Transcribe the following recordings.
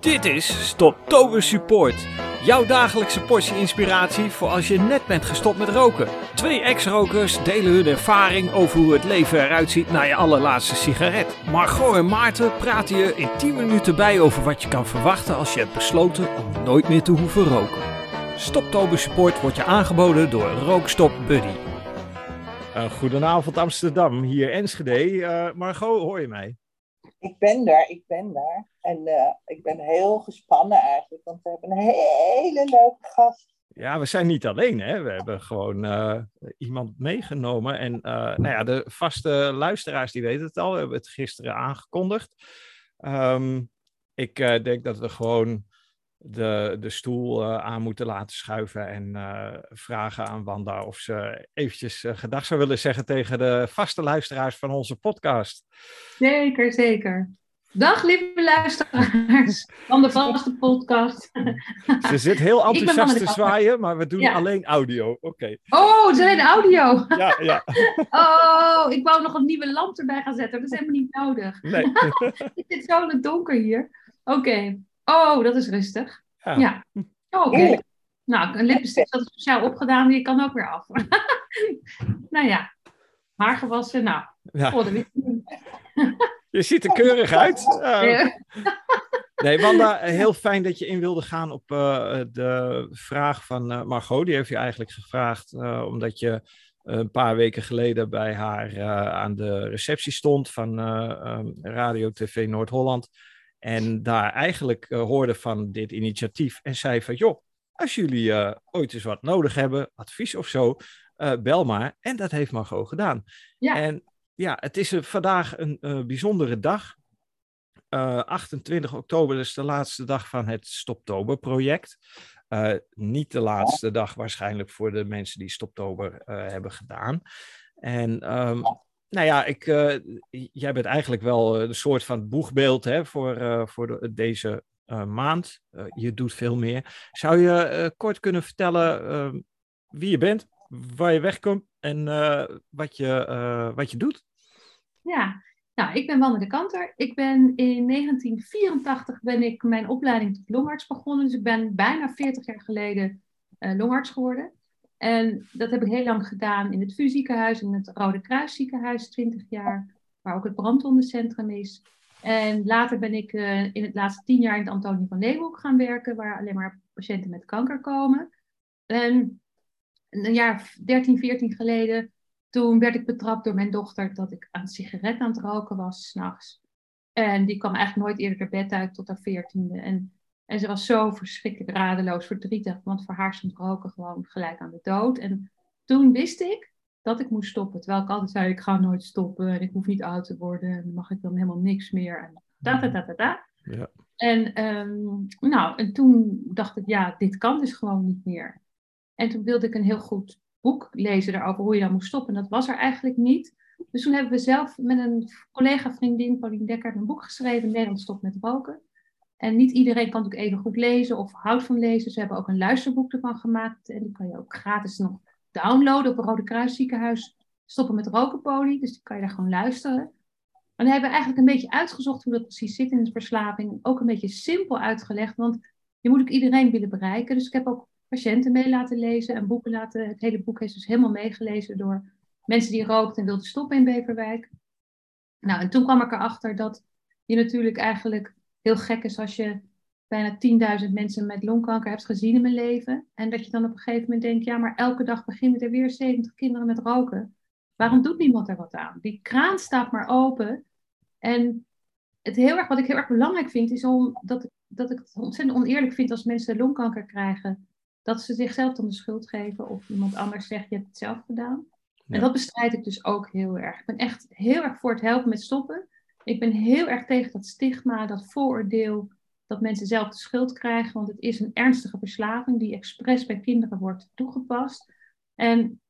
Dit is Stoptober Support. Jouw dagelijkse portie inspiratie voor als je net bent gestopt met roken. Twee ex-rokers delen hun ervaring over hoe het leven eruit ziet na je allerlaatste sigaret. Margot en Maarten praten je in 10 minuten bij over wat je kan verwachten als je hebt besloten om nooit meer te hoeven roken. Stoptober Support wordt je aangeboden door Rookstop Buddy. Uh, goedenavond Amsterdam, hier Enschede. Uh, Margot, hoor je mij? Ik ben daar, ik ben daar. En uh, ik ben heel gespannen eigenlijk, want we hebben een hele leuke gast. Ja, we zijn niet alleen, hè. We hebben gewoon uh, iemand meegenomen. En uh, nou ja, de vaste luisteraars die weten het al. We hebben het gisteren aangekondigd. Um, ik denk dat we gewoon de, de stoel uh, aan moeten laten schuiven en uh, vragen aan Wanda of ze eventjes uh, gedag zou willen zeggen tegen de vaste luisteraars van onze podcast. Zeker, zeker. Dag lieve luisteraars van de vaste podcast. Ze zit heel enthousiast te zwaaien, maar we doen ja. alleen audio. Oké. Okay. Oh, ze alleen audio. Ja, ja. Oh, ik wou nog een nieuwe lamp erbij gaan zetten. Dat is helemaal niet nodig. Nee. het zit zo in het donker hier. Oké. Okay. Oh, dat is rustig. Ja. ja. Oh, Oké. Okay. Nou, een lippenstift dat is speciaal opgedaan, die kan ook weer af. nou ja, haar gewassen. Nou, ja. oh, je ziet er keurig uit. Uh, nee, Wanda, heel fijn dat je in wilde gaan op uh, de vraag van uh, Margot. Die heeft je eigenlijk gevraagd omdat je een paar weken geleden bij haar aan de receptie stond van um, Radio TV Noord-Holland. En daar eigenlijk uh, hoorde van dit initiatief en zei van, joh, als jullie uh, ooit eens wat nodig hebben, advies of zo, uh, bel maar. En dat heeft Margot gedaan. Ja. En ja, het is vandaag een bijzondere dag. 28 oktober is de laatste dag van het Stoptober-project. niet de laatste dag waarschijnlijk voor de mensen die Stoptober hebben gedaan. En um, nou ja, ik, uh, jij bent eigenlijk wel een soort van boegbeeld hè, voor, uh, voor de, deze maand. je doet veel meer. Zou je kort kunnen vertellen ehm, wie je bent, waar je wegkomt en wat, je, wat je doet? Ja, nou, ik ben Wanne de Kanter. Ik ben in 1984 ben ik mijn opleiding tot longarts begonnen. Dus ik ben bijna 40 jaar geleden longarts geworden. En dat heb ik heel lang gedaan in het VU ziekenhuis, in het Rode Kruis ziekenhuis, 20 jaar, waar ook het brandwondencentrum is. En later ben ik uh, in het laatste tien jaar in het Antonie van Leeuwenhoek gaan werken, waar alleen maar patiënten met kanker komen. En een jaar 13, 14 geleden, toen werd ik betrapt door mijn dochter dat ik aan sigaret aan het roken was, s'nachts. En die kwam eigenlijk nooit eerder bed uit tot haar veertiende. En en ze was zo verschrikkelijk radeloos, verdrietig, want voor haar stond roken gewoon gelijk aan de dood. En toen wist ik dat ik moest stoppen. Terwijl ik altijd zei, ik ga nooit stoppen en ik hoef niet oud te worden en mag ik dan helemaal niks meer. En da, da, da, da, da. Ja. En, um, nou, en toen dacht ik, ja, dit kan dus gewoon niet meer. En toen wilde ik een heel goed boek lezen daarover hoe je dan moest stoppen. En dat was er eigenlijk niet. Dus toen hebben we zelf met een collega vriendin, Pauline Dekker, een boek geschreven, Nederland stopt met roken. En niet iedereen kan natuurlijk even goed lezen of houdt van lezen. Ze hebben ook een luisterboek ervan gemaakt. En die kan je ook gratis nog downloaden op een Rode Kruis ziekenhuis. Stoppen met rokenpolie. Dus die kan je daar gewoon luisteren. En dan hebben we eigenlijk een beetje uitgezocht hoe dat precies zit in de verslaving. Ook een beetje simpel uitgelegd. Want je moet ook iedereen willen bereiken. Dus ik heb ook patiënten mee laten lezen en boeken laten. Het hele boek is dus helemaal meegelezen door mensen die rookten en wilden stoppen in Beverwijk. Nou, en toen kwam ik erachter dat je natuurlijk eigenlijk heel gek is als je bijna 10.000 mensen met longkanker hebt gezien in mijn leven. En dat je dan op een gegeven moment denkt, ja, maar elke dag beginnen er weer 70 kinderen met roken. Waarom doet niemand er wat aan? Die kraan staat maar open. En het heel erg, wat ik heel erg belangrijk vind, is om, dat, dat ik het ontzettend oneerlijk vind als mensen longkanker krijgen, dat ze zichzelf dan de schuld geven of iemand anders zegt, je hebt het zelf gedaan. En dat bestrijd ik dus ook heel erg. Ik ben echt heel erg voor het helpen met stoppen. Ik ben heel erg tegen dat stigma, dat vooroordeel dat mensen zelf de schuld krijgen, want het is een ernstige verslaving die expres bij kinderen wordt toegepast. En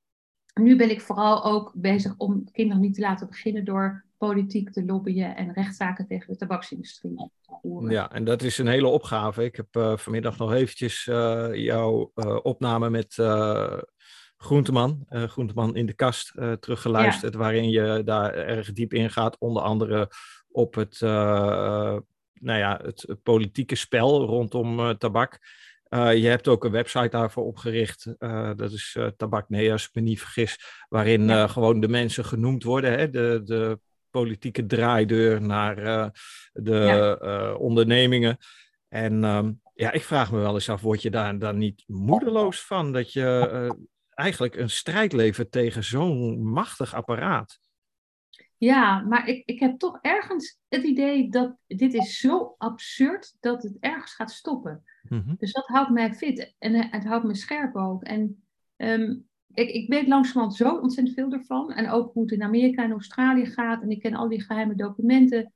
nu ben ik vooral ook bezig om kinderen niet te laten beginnen door politiek te lobbyen en rechtszaken tegen de tabaksindustrie te voeren. Ja, en dat is een hele opgave. Ik heb uh, vanmiddag nog eventjes uh, jouw uh, opname met Groenteman, uh, Groenteman in de kast, uh, teruggeluisterd, waarin je daar erg diep in gaat, onder andere op het, uh, nou ja, het, politieke spel rondom tabak. je hebt ook een website daarvoor opgericht. dat is uh, Tabak als ik me niet vergis. Waarin gewoon de mensen genoemd worden. Hè? De, de politieke draaideur naar de ondernemingen. En ehm, ja, ik vraag me wel eens af, word je daar dan niet moedeloos van? Dat je eigenlijk een strijd levert tegen zo'n machtig apparaat. Ja, maar ik, ik heb toch ergens het idee dat dit is zo absurd dat het ergens gaat stoppen. Mm Dus dat houdt mij fit en het houdt me scherp ook. En ehm, ik, ik weet langzamerhand zo ontzettend veel ervan. En ook hoe het in Amerika en Australië gaat. En ik ken al die geheime documenten.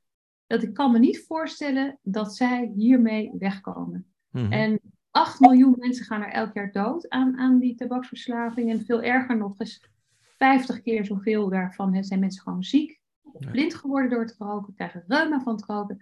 Dat ik kan me niet voorstellen dat zij hiermee wegkomen. Mm En 8 miljoen mensen gaan er elk jaar dood aan, aan die tabaksverslaving. En veel erger nog eens, 50 keer zoveel daarvan zijn mensen gewoon ziek. Of blind geworden door het roken, krijgen reuma van het roken.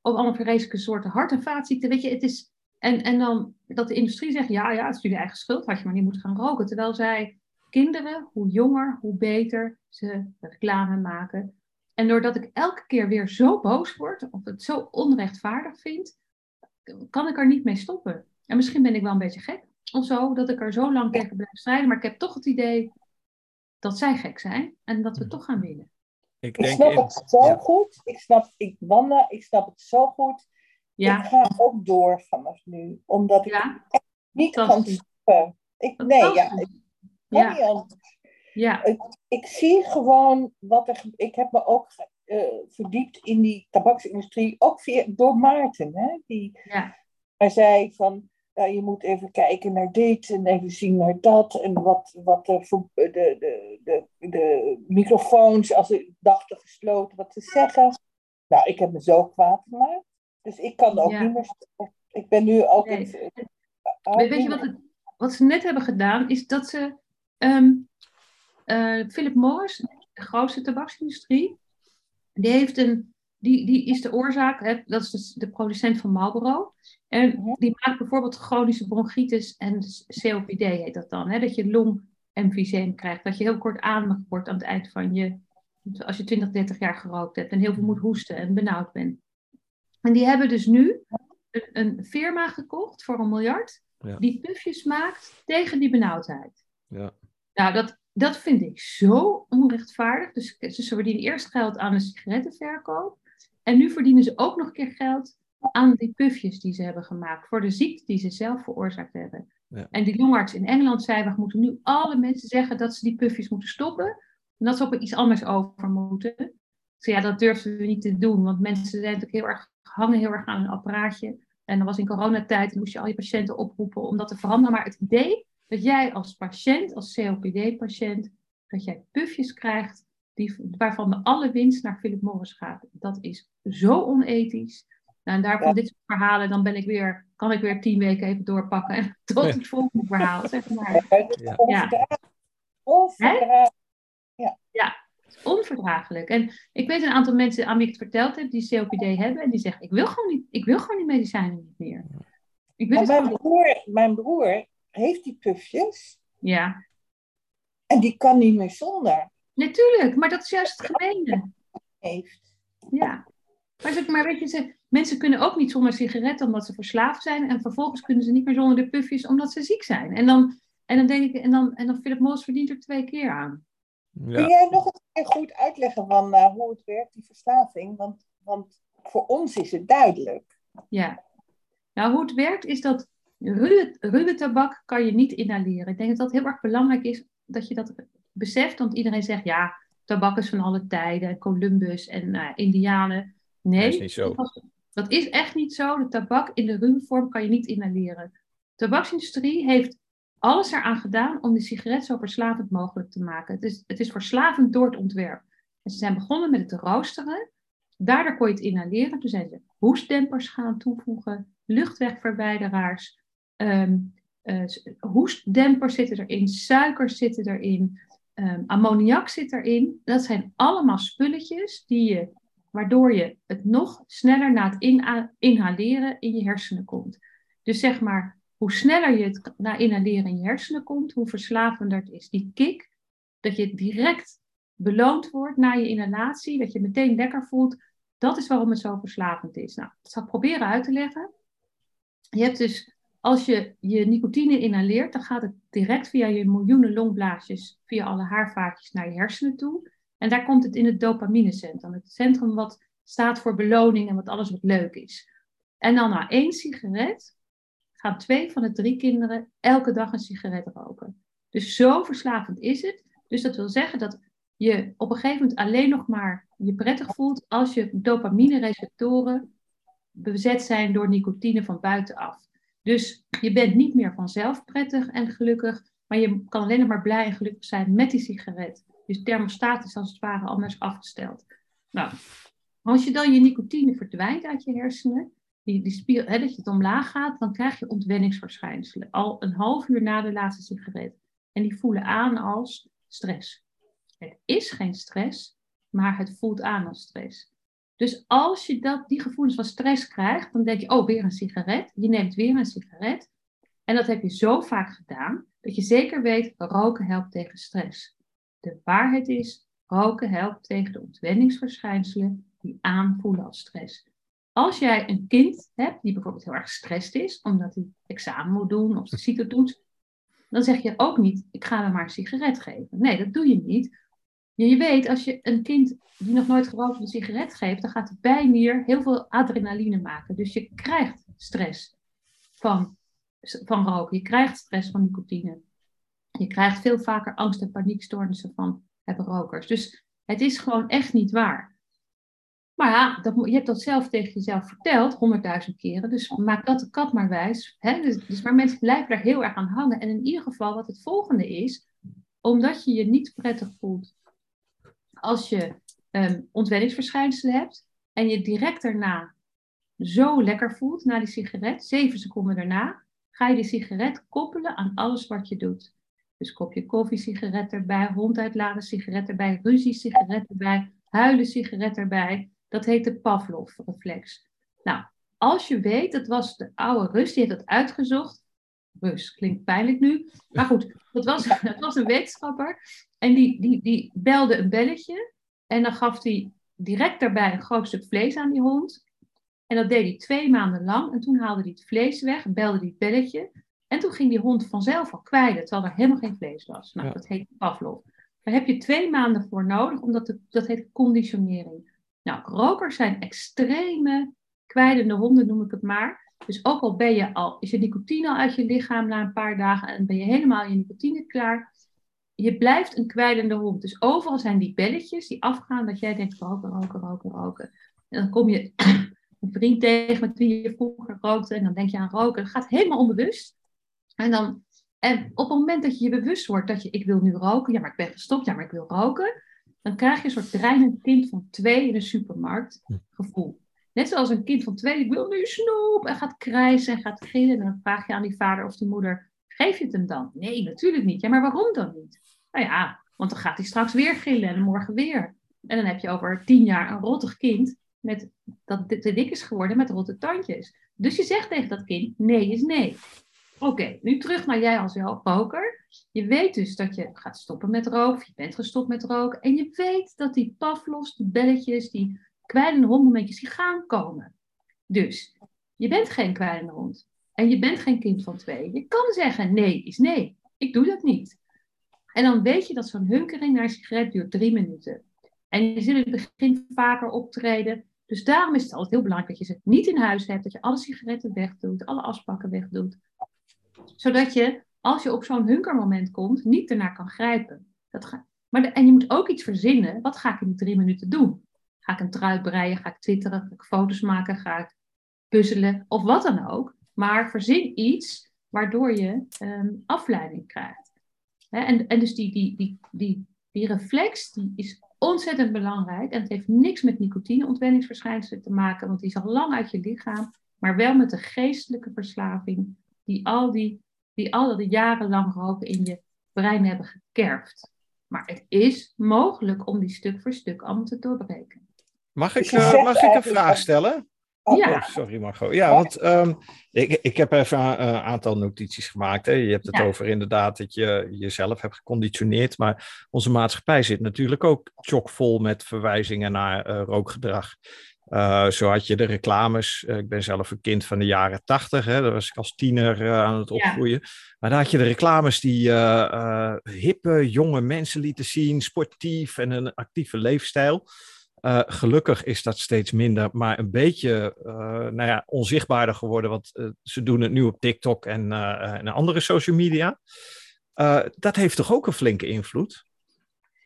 Of allemaal vreselijke soorten hart- en vaatziekten. Weet je, het is... En, en dan dat de industrie zegt, ja, ja, het is jullie eigen schuld, had je maar niet moeten gaan roken. Terwijl zij kinderen, hoe jonger, hoe beter ze reclame maken. En doordat ik elke keer weer zo boos word, of het zo onrechtvaardig vind, kan ik er niet mee stoppen. En misschien ben ik wel een beetje gek of zo, dat ik er zo lang tegen blijf strijden. Maar ik heb toch het idee dat zij gek zijn en dat we toch gaan winnen. Ik, denk snap het zo goed. Ik snap, ik, Wanda, ik snap het zo goed. Ja. Ik ga ook door vanaf nu, omdat ik ja? niet kan stoppen. Ik, nee, ja, ik ja. niet anders. Ja. Ik, ik, zie gewoon wat er. Ik heb me ook verdiept in die tabaksindustrie, ook via, door Maarten. Hè, die, ja. Hij zei van, ja, je moet even kijken naar dit en even zien naar dat. En wat, wat de, de, de, de, de microfoons, als ik dachten gesloten, wat ze zeggen. Nou, ik heb me zo kwaad gemaakt. Dus ik kan ook niet meer... Ik ben nu ook... Nee. weet, je wat, het, wat ze net hebben gedaan, is dat ze... Um, Philip Morris, de grootste tabaksindustrie, die, heeft een, die, die is de oorzaak, hè, dat is dus de producent van Marlboro. En mhm. die maakt bijvoorbeeld chronische bronchitis en COPD heet dat dan. Hè, dat je longemfyseem krijgt, dat je heel kort ademig wordt aan het eind van je, als je 20, 30 jaar gerookt hebt en heel veel moet hoesten en benauwd bent. En die hebben dus nu een, een firma gekocht voor een miljard, die pufjes maakt tegen die benauwdheid. Ja. Nou, dat, dat vind ik zo onrechtvaardig. Dus ze verdienen eerst geld aan de sigarettenverkoop. En nu verdienen ze ook nog een keer geld aan die pufjes die ze hebben gemaakt. Voor de ziekte die ze zelf veroorzaakt hebben. Ja. En die longarts in Engeland zei, we moeten nu alle mensen zeggen dat ze die pufjes moeten stoppen. En dat ze op iets anders over moeten. Dus ja, dat durfden we niet te doen. Want mensen zijn natuurlijk heel erg, hangen heel erg aan een apparaatje. En dan was in coronatijd, moest je al je patiënten oproepen om dat te veranderen. Maar het idee dat jij als patiënt, als COPD-patiënt, dat jij pufjes krijgt die, waarvan de alle winst naar Philip Morris gaat. Dat is zo onethisch. Nou, en daarvan dit soort verhalen, dan ben ik weer, kan ik weer tien weken even doorpakken en tot het volgende verhaal, zeg maar. Ja. Onverdraaglijk. Ja. ja, onverdraaglijk. En ik weet een aantal mensen aan wie ik het verteld heb, die COPD hebben, en die zeggen, ik wil gewoon niet, ik wil gewoon die medicijnen niet meer. Ik wil mijn, broer, mijn broer heeft die pufjes. Ja. En die kan niet meer zonder. Natuurlijk, maar dat is juist het gemene. Heeft. Ja. Maar, maar weet je, ze, mensen kunnen ook niet zonder sigaretten omdat ze verslaafd zijn. En vervolgens kunnen ze niet meer zonder de pufjes omdat ze ziek zijn. En dan, en dan denk ik, en dan, en dan Philip Morris verdient er twee keer aan. Ja. Kun jij nog eens keer goed uitleggen van uh, hoe het werkt, die verslaving? Want, want voor ons is het duidelijk. Ja. Nou, hoe het werkt is dat Ruwe, ruwe tabak kan je niet inhaleren. Ik denk dat dat heel erg belangrijk is dat je dat beseft. Want iedereen zegt ja, tabak is van alle tijden. Columbus en uh, Indianen. Nee, dat is niet zo. Dat, is echt niet zo. De tabak in de ruwe vorm kan je niet inhaleren. De tabaksindustrie heeft alles eraan gedaan om de sigaret zo verslavend mogelijk te maken. Het is, het is verslavend door het ontwerp. En ze zijn begonnen met het roosteren. Daardoor kon je het inhaleren. Toen zijn ze hoestdempers gaan toevoegen, luchtwegverwijderaars, Um, uh, hoestdempers zitten erin, suikers zitten erin, um, ammoniak zit erin. Dat zijn allemaal spulletjes die je, waardoor je het nog sneller na het inhaleren in je hersenen komt. Dus zeg maar, hoe sneller je het na inhaleren in je hersenen komt, hoe verslavender het is. Die kick, dat je direct beloond wordt na je inhalatie, dat je meteen lekker voelt, Dat is waarom het zo verslavend is. Nou, dat zal ik proberen uit te leggen. Je hebt dus, als je je nicotine inhaleert, dan gaat het direct via je miljoenen longblaasjes, via alle haarvaatjes naar je hersenen toe. En daar komt het in het dopaminecentrum. Het centrum wat staat voor beloning en wat alles wat leuk is. En dan na één sigaret gaan twee van de drie kinderen elke dag een sigaret roken. Dus zo verslavend is het. Dus dat wil zeggen dat je op een gegeven moment alleen nog maar je prettig voelt als je dopamine-receptoren bezet zijn door nicotine van buitenaf. Dus je bent niet meer vanzelf prettig en gelukkig, maar je kan alleen maar blij en gelukkig zijn met die sigaret. Dus thermostaat is als het ware anders afgesteld. Nou, als je dan je nicotine verdwijnt uit je hersenen, die, die spier, hè, dat je het omlaag gaat, dan krijg je ontwenningsverschijnselen. Al een half uur na de laatste sigaret. En die voelen aan als stress. Het is geen stress, maar het voelt aan als stress. Dus als je dat, die gevoelens van stress krijgt, dan denk je, oh, weer een sigaret. Je neemt weer een sigaret. En dat heb je zo vaak gedaan, dat je zeker weet, roken helpt tegen stress. De waarheid is, roken helpt tegen de ontwenningsverschijnselen die aanvoelen als stress. Als jij een kind hebt die bijvoorbeeld heel erg gestrest is, omdat hij examen moet doen of de ziekte doet, dan zeg je ook niet, ik ga hem maar een sigaret geven. Nee, dat doe je niet. Je weet, als je een kind die nog nooit gerookt een sigaret geeft, dan gaat de bijnier heel veel adrenaline maken. Dus je krijgt stress van, van roken. Je krijgt stress van nicotine. Je krijgt veel vaker angst- en paniekstoornissen van hebben rokers. Dus het is gewoon echt niet waar. Maar ja, dat, je hebt dat zelf tegen jezelf verteld, honderdduizend keren. Dus maak dat de kat maar wijs. Hè? Dus, dus, maar mensen blijven daar heel erg aan hangen. En in ieder geval, wat het volgende is, omdat je je niet prettig voelt als je um, ontwenningsverschijnselen hebt en je direct daarna zo lekker voelt na die sigaret, zeven seconden daarna, ga je die sigaret koppelen aan alles wat je doet. Dus kopje koffie, sigaret erbij, hond uitladen, sigaret erbij, ruzie, sigaret erbij, huilen, sigaret erbij. Dat heet de Pavlov-reflex. Nou, als je weet, dat was de oude Rus, die heeft dat uitgezocht. Klinkt pijnlijk nu. Maar goed, dat was, dat was een wetenschapper. En die, die, die belde een belletje. En dan gaf hij direct daarbij een groot stuk vlees aan die hond. En dat deed hij twee maanden lang. En toen haalde hij het vlees weg, belde hij het belletje. En toen ging die hond vanzelf al kwijlen, terwijl er helemaal geen vlees was. Nou, dat heet Pavlov. Daar heb je twee maanden voor nodig, omdat het, dat heet conditionering. Nou, rokers zijn extreme kwijlende honden, noem ik het maar. Dus ook al ben je al, is je nicotine al uit je lichaam na een paar dagen en ben je helemaal je nicotine klaar, je blijft een kwijlende hond. Dus overal zijn die belletjes die afgaan dat jij denkt roken, roken, roken, roken. En dan kom je een vriend tegen met wie je vroeger rookte en dan denk je aan roken. Dat gaat helemaal onbewust. En, dan, en op het moment dat je je bewust wordt dat je, ik wil nu roken, ja maar ik ben gestopt, ja maar ik wil roken. Dan krijg je een soort dreinend kind van twee in de supermarkt gevoel. Net zoals een kind van twee, ik wil nu snoep, en gaat krijsen en gaat gillen. En dan vraag je aan die vader of die moeder, geef je het hem dan? Nee, natuurlijk niet. Ja, maar waarom dan niet? Nou ja, want dan gaat hij straks weer gillen en morgen weer. En dan heb je over tien jaar een rottig kind met, dat te dik is geworden met rotte tandjes. Dus je zegt tegen dat kind, nee is nee. Oké, nu terug naar jij als roker. Je weet dus dat je gaat stoppen met roken, je bent gestopt met roken. En je weet dat die paflos, die belletjes, die kwijlende hondmomentjes, die gaan komen. Dus, je bent geen kwijlende hond. En je bent geen kind van twee. Je kan zeggen nee is nee. Ik doe dat niet. En dan weet je dat zo'n hunkering naar een sigaret duurt drie minuten. En je zult in het begin vaker optreden. Dus daarom is het altijd heel belangrijk dat je ze niet in huis hebt. Dat je alle sigaretten wegdoet, alle afspraken wegdoet. Zodat je, als je op zo'n hunkermoment komt, niet ernaar kan grijpen. Dat maar en je moet ook iets verzinnen. Wat ga ik in die drie minuten doen? Ga ik een trui breien? Ga ik twitteren? Ga ik foto's maken? Ga ik puzzelen? Of wat dan ook. Maar verzin iets waardoor je um, afleiding krijgt. en, en dus die, die, die, die, die reflex die is ontzettend belangrijk. En het heeft niks met nicotine-ontwenningsverschijnselen te maken, want die is al lang uit je lichaam. Maar wel met de geestelijke verslaving die al die, die al die jarenlang roken in je brein hebben gekerfd. Maar het is mogelijk om die stuk voor stuk allemaal te doorbreken. Mag ik, uh, mag ik een vraag stellen? Ja. Oh, sorry Margot. Ja, want um, ik, ik heb even een aantal notities gemaakt. Hè. Je hebt het over inderdaad dat je jezelf hebt geconditioneerd. Maar onze maatschappij zit natuurlijk ook chockvol met verwijzingen naar uh, rookgedrag. Uh, zo had je de reclames. Uh, ik ben zelf een kind van de jaren tachtig. Daar was ik als tiener uh, aan het opgroeien. Ja. Maar daar had je de reclames die hippe, jonge mensen lieten zien. Sportief en een actieve leefstijl. Gelukkig is dat steeds minder, maar een beetje nou ja, onzichtbaarder geworden. Want ze doen het nu op TikTok en, en andere social media. dat heeft toch ook een flinke invloed?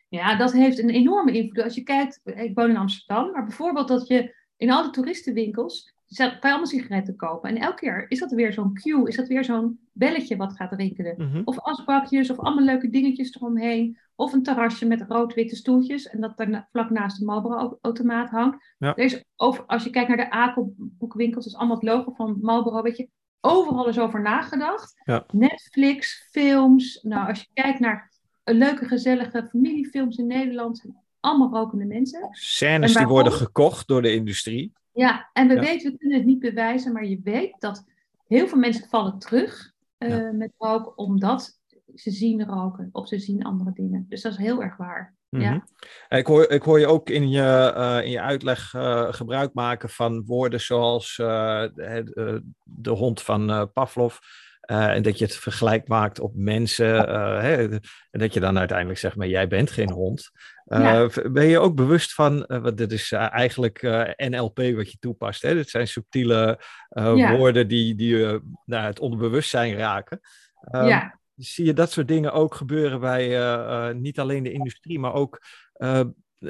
Ja, dat heeft een enorme invloed. Als je kijkt, ik woon in Amsterdam, maar bijvoorbeeld dat je in alle toeristenwinkels kan je allemaal sigaretten kopen. En elke keer is dat weer zo'n cue, is dat weer zo'n belletje wat gaat rinkelen. Mm Of asbakjes, of allemaal leuke dingetjes eromheen. Of een terrasje met rood-witte stoeltjes en dat er vlak naast de Marlboro-automaat hangt. Er is over, als je kijkt naar de Akelboekwinkels, is allemaal het logo van Marlboro, weet je, overal is over nagedacht. Ja. Netflix, films. Nou, als je kijkt naar leuke, gezellige familiefilms in Nederland. Allemaal rokende mensen. Scènes die worden gekocht door de industrie. Ja, en we weten, we kunnen het niet bewijzen, maar je weet dat heel veel mensen vallen terug uh, met roken omdat ze zien roken of ze zien andere dingen. Dus dat is heel erg waar. ja. Mhm. ik, hoor, ik hoor je ook in je, uh, in je uitleg uh, gebruik maken van woorden zoals de, de, hond van Pavlov. En dat je het vergelijk maakt op mensen. Hè, en dat je dan uiteindelijk zegt, maar jij bent geen hond. Ben je ook bewust van, want dit is eigenlijk NLP wat je toepast. Hè? Dit zijn subtiele ja. woorden die, die nou, het onderbewustzijn raken. Ehm, ja. Zie je dat soort dingen ook gebeuren bij niet alleen de industrie, maar ook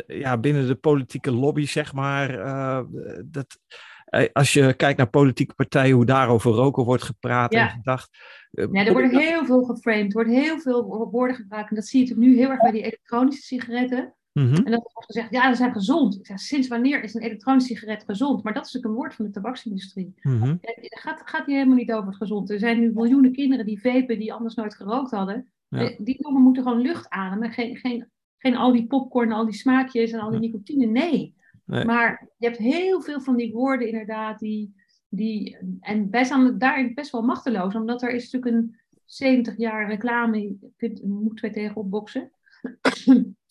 ja, binnen de politieke lobby, zeg maar. dat, eh, als je kijkt naar politieke partijen, hoe daarover roken wordt gepraat en gedacht. Eh, ja, er wordt heel veel geframed, er wordt heel veel woorden gebruikt. En dat zie je natuurlijk nu heel erg bij die elektronische sigaretten. Mhm. En dat wordt gezegd, ja, ze zijn gezond. Ik zeg, sinds wanneer is een elektronische sigaret gezond? Maar dat is natuurlijk een woord van de tabaksindustrie. Mm -hmm. gaat, gaat hier helemaal niet over het gezond. Er zijn nu miljoenen kinderen die vapen die anders nooit gerookt hadden. Eh, die jongen moeten gewoon lucht ademen. Geen, geen, geen al die popcorn, al die smaakjes en al die nicotine. Nee. Maar je hebt heel veel van die woorden inderdaad die... die en wij zijn daarin best wel machteloos. Omdat er is natuurlijk een 70 jaar reclame... Je kunt, moeten we tegen opboksen.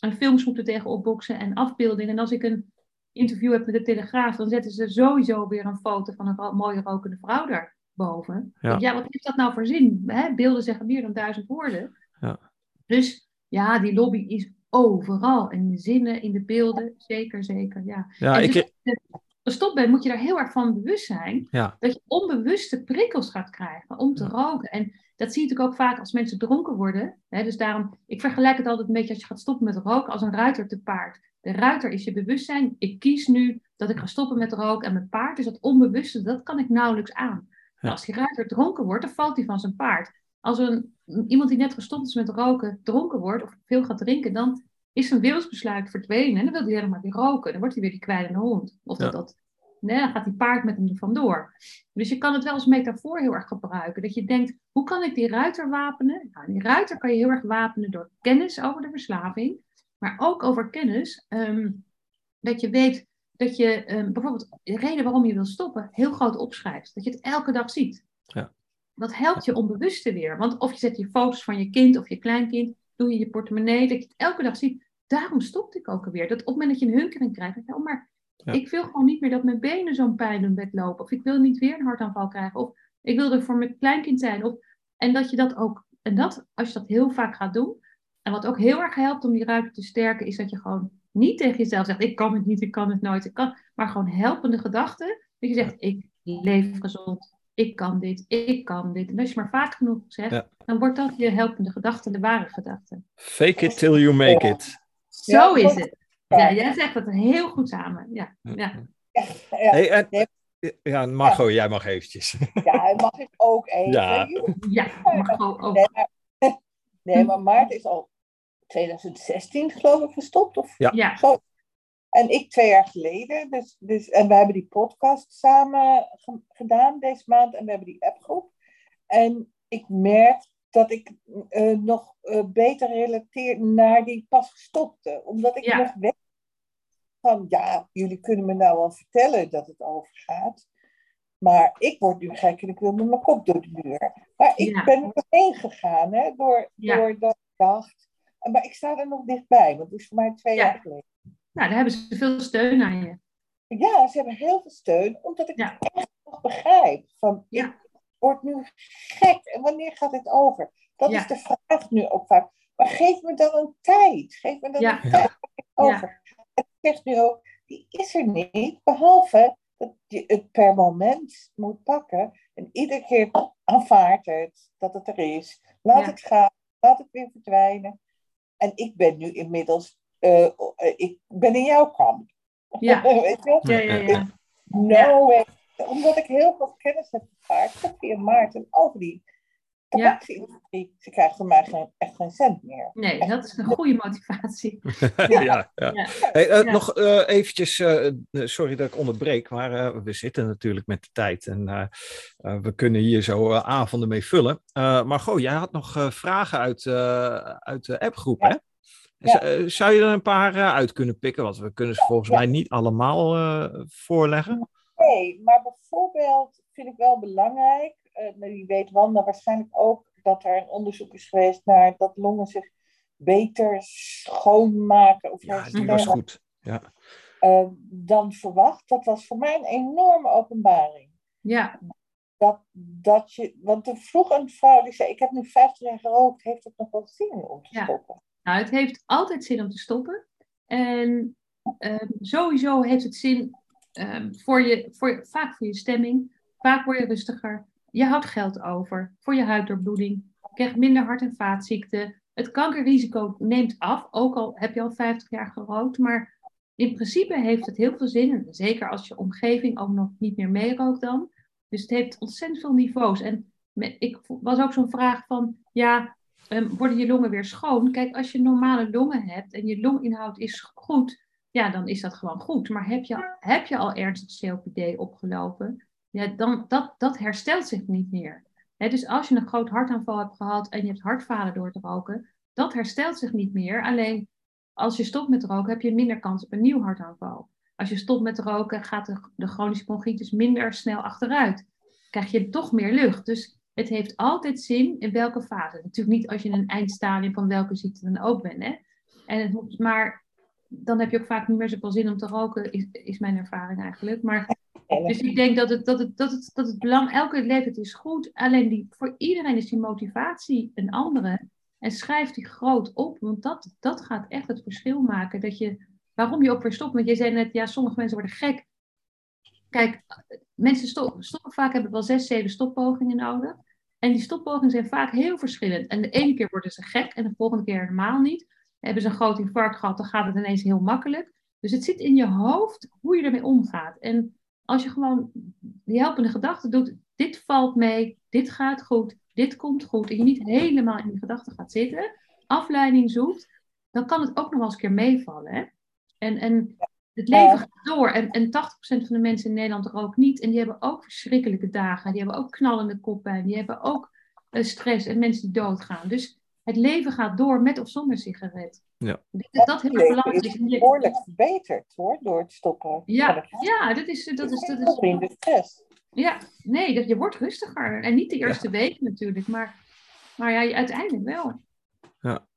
En films moeten tegen opboksen en afbeeldingen. En als ik een interview heb met de Telegraaf... dan zetten ze sowieso weer een foto van een mooie rokende vrouw daarboven. Ja, ja wat heeft dat nou voor zin? Hè? Beelden zeggen meer dan duizend woorden. Ja. Dus ja, die lobby is overal. In de zinnen, in de beelden, zeker, zeker. Ja. ja en ik... dus, als je gestopt bent, moet je daar heel erg van bewust zijn. Ja. Dat je onbewuste prikkels gaat krijgen om te roken. En dat zie je natuurlijk ook vaak als mensen dronken worden. Hè, dus daarom, ik vergelijk het altijd een beetje als je gaat stoppen met roken als een ruiter te paard. De ruiter is je bewustzijn. Ik kies nu dat ik ga stoppen met roken. En mijn paard is dat onbewuste, dat kan ik nauwelijks aan. Als die ruiter dronken wordt, dan valt hij van zijn paard. Als een, iemand die net gestopt is met roken dronken wordt of veel gaat drinken, dan is zijn wilsbesluit verdwenen en dan wil hij helemaal weer roken. Dan wordt hij weer die kwijlende hond. Of dat, dat, nee, dan gaat die paard met hem er vandoor. Dus je kan het wel als metafoor heel erg gebruiken. Dat je denkt, hoe kan ik die ruiter wapenen? Nou, die ruiter kan je heel erg wapenen door kennis over de verslaving. Maar ook over kennis ehm, dat je weet dat je um, bijvoorbeeld de reden waarom je wil stoppen heel groot opschrijft. Dat je het elke dag ziet. Ja. Dat helpt je onbewuste weer. Want of je zet je foto's van je kind of je kleinkind, doe je je portemonnee, dat je het elke dag ziet. Daarom stopte ik ook alweer. Dat op het moment dat je een hunkering krijgt, denk je, oh, maar ik wil gewoon niet meer dat mijn benen zo'n pijn doen bed lopen. Of ik wil niet weer een hartaanval krijgen. Of ik wil er voor mijn kleinkind zijn. Of, en dat je dat ook, en dat, als je dat heel vaak gaat doen. En wat ook heel erg helpt om die ruimte te sterken, is dat je gewoon niet tegen jezelf zegt, ik kan het niet, ik kan het nooit, ik kan. Maar gewoon helpende gedachten. Dat je zegt, ik leef gezond, ik kan dit, ik kan dit. En als je maar vaak genoeg zegt, dan wordt dat je helpende gedachte, de ware gedachte. Fake it till you make it. Zo is het. Ja, jij zegt dat heel goed samen. Ja, ja. Hey, en, ja, Margot, jij mag eventjes. Ja, mag ik ook even? Ja, ja ook. Nee, maar, Maarten is al 2016 geloof ik gestopt. Of ja. En ik twee jaar geleden. Dus, dus, en we hebben die podcast samen gedaan deze maand. En we hebben die appgroep. En ik merk dat ik uh, nog uh, beter relateer naar die pas gestopte. Omdat ik nog weet van, ja, jullie kunnen me nou wel vertellen dat het overgaat. Maar ik word nu gek en ik wil met mijn kop door de muur. Maar ik ja. ben erheen gegaan, hè, door, ja. door dat ik dacht. Maar ik sta er nog dichtbij, want het is voor mij twee jaar geleden. Nou, dan hebben ze veel steun aan je. Ja, ze hebben heel veel steun, omdat ik het echt nog begrijp. Van, Ik word nu gek en wanneer gaat het over? Dat is de vraag nu ook vaak. Maar geef me dan een tijd. Geef me dan een tijd over. En ik zeg nu ook, die is er niet, behalve dat je het per moment moet pakken. En iedere keer aanvaard het, dat het er is. Laat het gaan, laat het weer verdwijnen. En ik ben nu inmiddels, uh, ik ben in jouw kamp. Ja, ja, ja. ja. No way. Omdat ik heel veel kennis heb gevraagd via Maarten over die tabakindustrie. Ze krijgt van mij geen, echt geen cent meer. Nee, dat is een goede motivatie. ja, ja. ja. Hey, uh, nog uh, eventjes, uh, sorry dat ik onderbreek, maar we zitten natuurlijk met de tijd en we kunnen hier zo avonden mee vullen. maar goh, jij had nog vragen uit, uit de appgroep, hè? Ja. Zou je er een paar uit kunnen pikken? Want we kunnen ze volgens mij niet allemaal voorleggen. Nee, maar bijvoorbeeld vind ik wel belangrijk uh, wie weet Wanda waarschijnlijk ook, dat er een onderzoek is geweest naar dat longen zich beter schoonmaken. Of ja, die was goed. Ja. Uh, dan verwacht. Dat was voor mij een enorme openbaring. Ja. Dat, dat je, want er vroeg een vrouw die zei: Ik heb nu 15 jaar gerookt, heeft het nog wel zin om te ja. stoppen? Nou, het heeft altijd zin om te stoppen. En um, sowieso heeft het zin um, voor je, voor, vaak voor je stemming. Vaak word je rustiger. Je houdt geld over voor je huiddoorbloeding. Je krijgt minder hart- en vaatziekten. Het kankerrisico neemt af, ook al heb je al 50 jaar gerookt. Maar in principe heeft het heel veel zin. Zeker als je omgeving ook nog niet meer meerookt dan. Dus het heeft ontzettend veel niveaus. En ik was ook zo'n vraag van, ja, um, worden je longen weer schoon? Kijk, als je normale longen hebt en je longinhoud is goed, ja, dan is dat gewoon goed. Maar heb je, heb je al ernstig COPD opgelopen? ja, dan, dat, dat herstelt zich niet meer. dus als je een groot hartaanval hebt gehad en je hebt hartfalen door te roken, dat herstelt zich niet meer. Alleen als je stopt met roken, heb je minder kans op een nieuw hartaanval. Als je stopt met roken, gaat de, de chronische bronchitis minder snel achteruit. Krijg je toch meer lucht. Dus het heeft altijd zin in welke fase. Natuurlijk niet als je in een eindstadium van welke ziekte dan ook bent. Hè? En het moet, maar dan heb je ook vaak niet meer zoveel zin om te roken, is, is mijn ervaring eigenlijk. Maar dus ik denk dat het, dat het, dat het, dat het belang, elke leeftijd is goed, alleen die, voor iedereen is die motivatie een andere. En schrijf die groot op, want dat, dat gaat echt het verschil maken. Dat je, waarom je ook weer stopt. Want je zei net, ja, sommige mensen worden gek. Kijk, mensen stoppen, stoppen vaak, hebben wel zes, zeven stoppogingen nodig. En die stoppogingen zijn vaak heel verschillend. En de ene keer worden ze gek en de volgende keer helemaal niet. Hebben ze een groot infarct gehad, dan gaat het ineens heel makkelijk. Dus het zit in je hoofd hoe je ermee omgaat. En als je gewoon die helpende gedachten doet, dit valt mee, dit gaat goed, dit komt goed, en je niet helemaal in die gedachten gaat zitten, afleiding zoekt, dan kan het ook nog wel eens een keer meevallen. Hè? En, en het leven gaat door. En, en 80% van de mensen in Nederland er ook niet. En die hebben ook verschrikkelijke dagen. Die hebben ook knallende koppen. Die hebben ook uh, stress en mensen die doodgaan. Dus het leven gaat door met of zonder sigaret. Ja. Dus dat heel belangrijk. is behoorlijk verbeterd hoor, door het stoppen. Ja, ja dat is... Dat is, dat is, minder stress. Ja, nee, dat, je wordt rustiger. En niet de eerste ja. weken natuurlijk, maar, maar ja, uiteindelijk wel.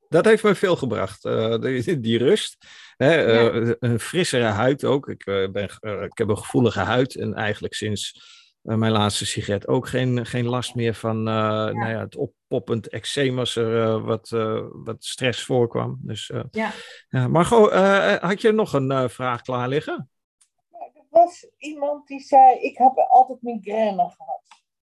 Ja, dat heeft me veel gebracht. Uh, die, die, rust. Hè, uh, Een frissere huid ook. Ik, uh, ben, ik heb een gevoelige huid en eigenlijk sinds uh, mijn laatste sigaret ook geen, geen last meer van uh, ja. nou ja, het oppoppend eczeem als er uh, wat, wat stress voorkwam. Dus, ja. Margot, had je nog een vraag klaar liggen? Ja, er was iemand die zei, ik heb altijd migraine gehad.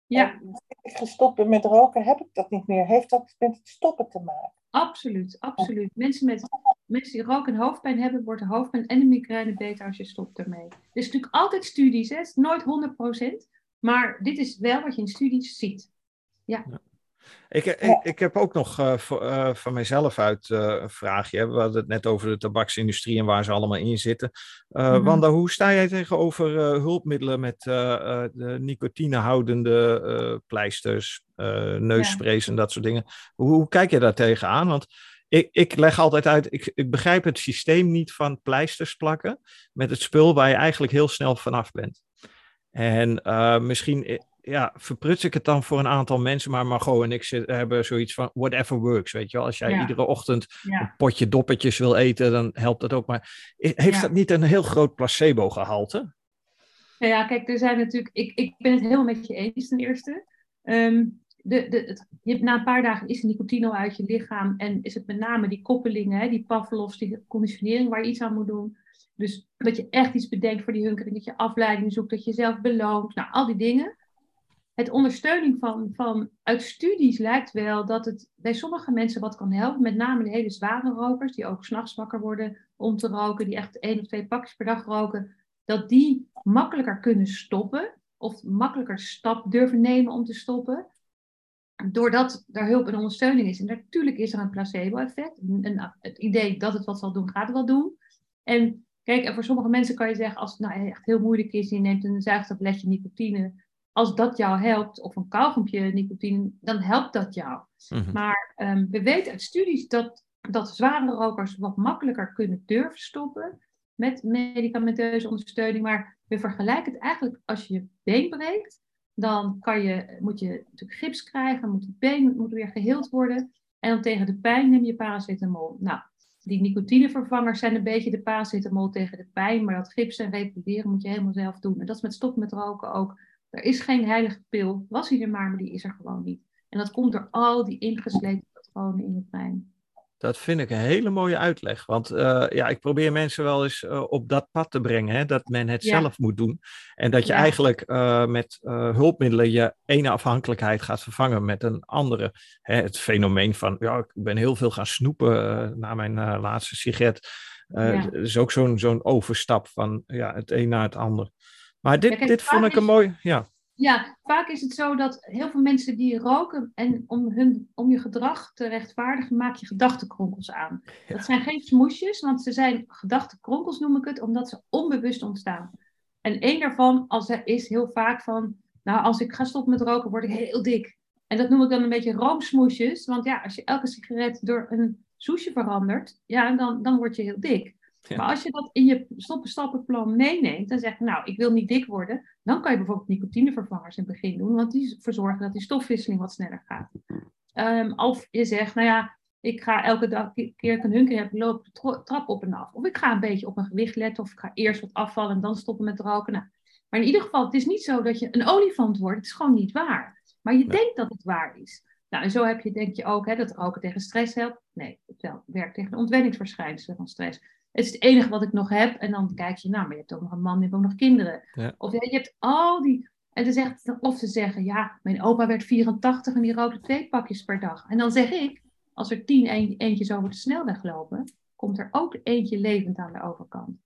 Ja. En ik gestopt ben met roken, heb ik dat niet meer. Heeft dat met het stoppen te maken? Absoluut, absoluut. Mensen, met, mensen die rook- en hoofdpijn hebben, wordt de hoofdpijn en de migraine beter als je stopt ermee. Er is natuurlijk altijd studies, hè? het is nooit 100%. Maar dit is wel wat je in studies ziet. Ja. ja. Ik, ik, ik, heb ook nog uh, voor, uh, van mijzelf uit uh, een vraagje. We hadden het net over de tabaksindustrie en waar ze allemaal in zitten. Mm-hmm. Wanda, hoe sta jij tegenover hulpmiddelen met de nicotinehoudende pleisters, neussprays ja. en dat soort dingen? Hoe, hoe, kijk je daar tegenaan? Want ik, ik leg altijd uit, ik, ik begrijp het systeem niet van pleisters plakken met het spul waar je eigenlijk heel snel vanaf bent. En uh, misschien ja, verpruts ik het dan voor een aantal mensen, maar Margot en ik hebben zoiets van whatever works, weet je wel. Als jij iedere ochtend een potje doppetjes wil eten, dan helpt dat ook. Maar heeft dat niet een heel groot placebo-gehalte? Nou ja, kijk, er zijn natuurlijk, ik, ik ben het helemaal met je eens ten eerste. Ehm, de, de, het, je, na een paar dagen is de nicotine al uit je lichaam en is het met name die koppelingen, hè, die Pavlovs, die conditionering waar je iets aan moet doen. Dus dat je echt iets bedenkt voor die hunkering, dat je afleiding zoekt, dat je jezelf beloont, nou al die dingen. Het ondersteuning van, van uit studies lijkt wel dat het bij sommige mensen wat kan helpen, met name de hele zware rokers, die ook s'nachts wakker worden om te roken, die echt één of twee pakjes per dag roken, dat die makkelijker kunnen stoppen of makkelijker stap durven nemen om te stoppen doordat er hulp en ondersteuning is. En natuurlijk is er een placebo-effect. Het idee dat het wat zal doen, gaat het wel doen. En kijk, en voor sommige mensen kan je zeggen, als het nou echt heel moeilijk is, je neemt een zuigtabletje nicotine. Als dat jou helpt, of een kauwgompje nicotine, dan helpt dat jou. Mhm. Maar um, we weten uit studies dat, dat zware rokers wat makkelijker kunnen durven stoppen met medicamenteuze ondersteuning. Maar we vergelijken het eigenlijk als je je been breekt dan kan je, moet je natuurlijk gips krijgen, moet het been moet weer geheeld worden. En dan tegen de pijn neem je paracetamol. Nou, die nicotinevervangers zijn een beetje de paracetamol tegen de pijn, maar dat gips en repareren moet je helemaal zelf doen. En dat is met stoppen met roken ook. Er is geen heilige pil. Was hij er maar, maar die is er gewoon niet. En dat komt door al die ingesleten patronen in het brein. Dat vind ik een hele mooie uitleg. Want uh, ja, ik probeer mensen wel eens uh, op dat pad te brengen. Hè, dat men het ja. zelf moet doen. En dat je ja. eigenlijk uh, met hulpmiddelen je ene afhankelijkheid gaat vervangen met een andere. Hè, het fenomeen van, ja, ik ben heel veel gaan snoepen na mijn laatste sigaret. Ja. is ook zo'n zo'n overstap van ja, het een naar het ander. Maar dit, dit vond ik een mooi. Ja. Ja, vaak is het zo dat heel veel mensen die roken en om, hun, om je gedrag te rechtvaardigen, maak je gedachtenkronkels aan. Dat zijn geen smoesjes, want ze zijn gedachtenkronkels noem ik het, omdat ze onbewust ontstaan. En één daarvan als er is heel vaak van, nou als ik ga stoppen met roken word ik heel dik. En dat noem ik dan een beetje roomsmoesjes, want ja, als je elke sigaret door een soesje verandert, ja, dan, dan word je heel dik. Maar als je dat in je stoppen-stappenplan meeneemt en zegt, nou, ik wil niet dik worden, dan kan je bijvoorbeeld nicotinevervangers in het begin doen, want die verzorgen dat die stofwisseling wat sneller gaat. Um, of je zegt, nou ja, ik ga elke dag, keer ik een hunker heb, loop de trap op en af. Of ik ga een beetje op mijn gewicht letten, of ik ga eerst wat afvallen en dan stoppen met roken. Nou, maar in ieder geval, het is niet zo dat je een olifant wordt. Het is gewoon niet waar. Maar je denkt dat het waar is. Nou, en zo heb je, denk je ook hè, dat roken tegen stress helpt. Nee, het werkt tegen de ontwenningsverschijnselen van stress. Het is het enige wat ik nog heb. En dan kijk je, nou, maar je hebt ook nog een man, je hebt ook nog kinderen. Of je hebt al die... En dan zegt, of ze zeggen, ja, mijn opa werd 84 en die rookte twee pakjes per dag. En dan zeg ik, als er tien eentjes over de snelweg lopen, komt er ook eentje levend aan de overkant.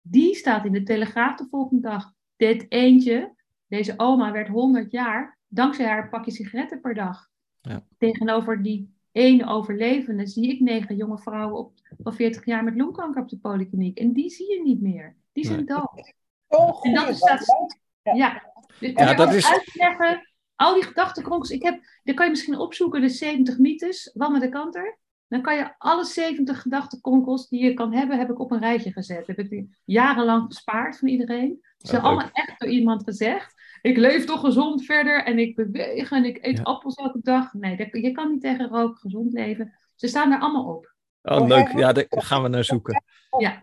Die staat in de Telegraaf de volgende dag. Dit eentje, deze oma werd 100 jaar, dankzij haar pakje sigaretten per dag. Ja. Tegenover die één overlevende zie ik negen jonge vrouwen op, van 40 jaar met longkanker op de polykliniek. En die zie je niet meer. Die zijn dood. Oh, en dat is dat. Ja. Dus ja, dat is... uitleggen, al die gedachtenkronkels. Ik heb, dan kan je misschien opzoeken de 70 mythes, Wanne de Kanter. Dan kan je alle 70 gedachtenkronkels die je kan hebben, heb ik op een rijtje gezet. Heb ik jarenlang gespaard van iedereen. Ze zijn allemaal echt door iemand gezegd ik leef toch gezond verder en ik beweeg en ik eet appels elke dag. Nee, je kan niet tegen roken gezond leven. Ze staan er allemaal op. Oh, leuk. Ja, daar gaan we naar zoeken. Ja.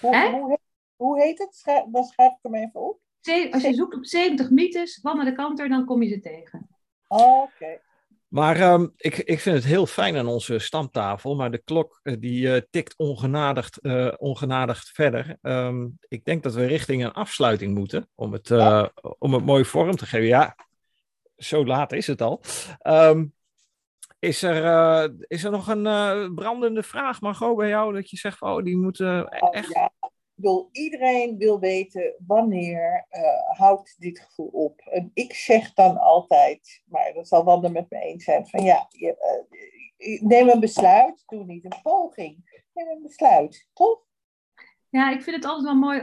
Hoe, hoe, heet het? dan schrijf ik hem even op. Als je zoekt op 70 mythes van de kanter, dan kom je ze tegen. Oké. Maar um, ik, ik vind het heel fijn aan onze stamtafel, maar de klok uh, die uh, tikt ongenadigd, uh, ongenadigd verder. Um, ik denk dat we richting een afsluiting moeten om het, ja. om het mooi vorm te geven. Ja, zo laat is het al. Um, is, er, is er nog een brandende vraag, Margot, bij jou? Dat je zegt, oh, die moeten echt... Ja bedoel, iedereen wil weten wanneer uh, houdt dit gevoel op. En ik zeg dan altijd, maar dat zal Wanda met me eens zijn, van ja, je, uh, neem een besluit, doe niet een poging. Neem een besluit, toch? Ja, ik vind het altijd wel mooi,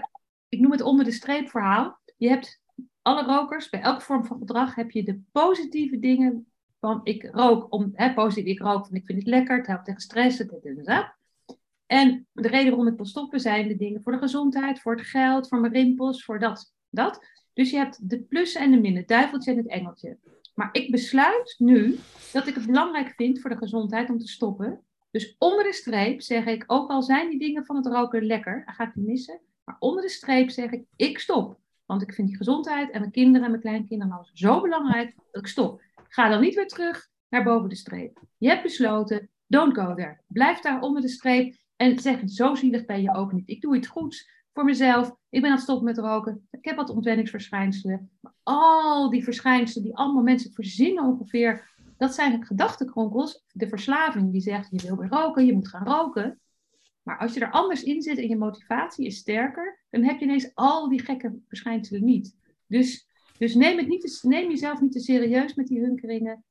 ik noem het onder de streep verhaal. Je hebt alle rokers, bij elke vorm van gedrag heb je de positieve dingen van ik rook, om, hè, positief, ik rook, want ik vind het lekker, het helpt tegen stress, het, het, het, en de reden waarom ik wil stoppen zijn de dingen voor de gezondheid, voor het geld, voor mijn rimpels, voor dat. dat. Dus je hebt de plussen en de min, het duiveltje en het engeltje. Maar ik besluit nu dat ik het belangrijk vind voor de gezondheid om te stoppen. Dus onder de streep zeg ik, ook al zijn die dingen van het roken lekker, dat ga ik niet missen. Maar onder de streep zeg ik, ik stop. Want ik vind die gezondheid en mijn kinderen en mijn kleinkinderen alles zo belangrijk dat ik stop. Ga dan niet weer terug naar boven de streep. Je hebt besloten, don't go there. Blijf daar onder de streep en zeg, zo zielig ben je ook niet. Ik doe iets goeds voor mezelf. Ik ben aan het stoppen met roken. Ik heb wat ontwenningsverschijnselen. Maar al die verschijnselen die allemaal mensen verzinnen ongeveer, dat zijn gedachtenkronkels. De verslaving die zegt, je wil weer roken, je moet gaan roken. Maar als je er anders in zit en je motivatie is sterker, dan heb je ineens al die gekke verschijnselen niet. Dus, dus neem, het niet neem jezelf niet te serieus met die hunkeringen.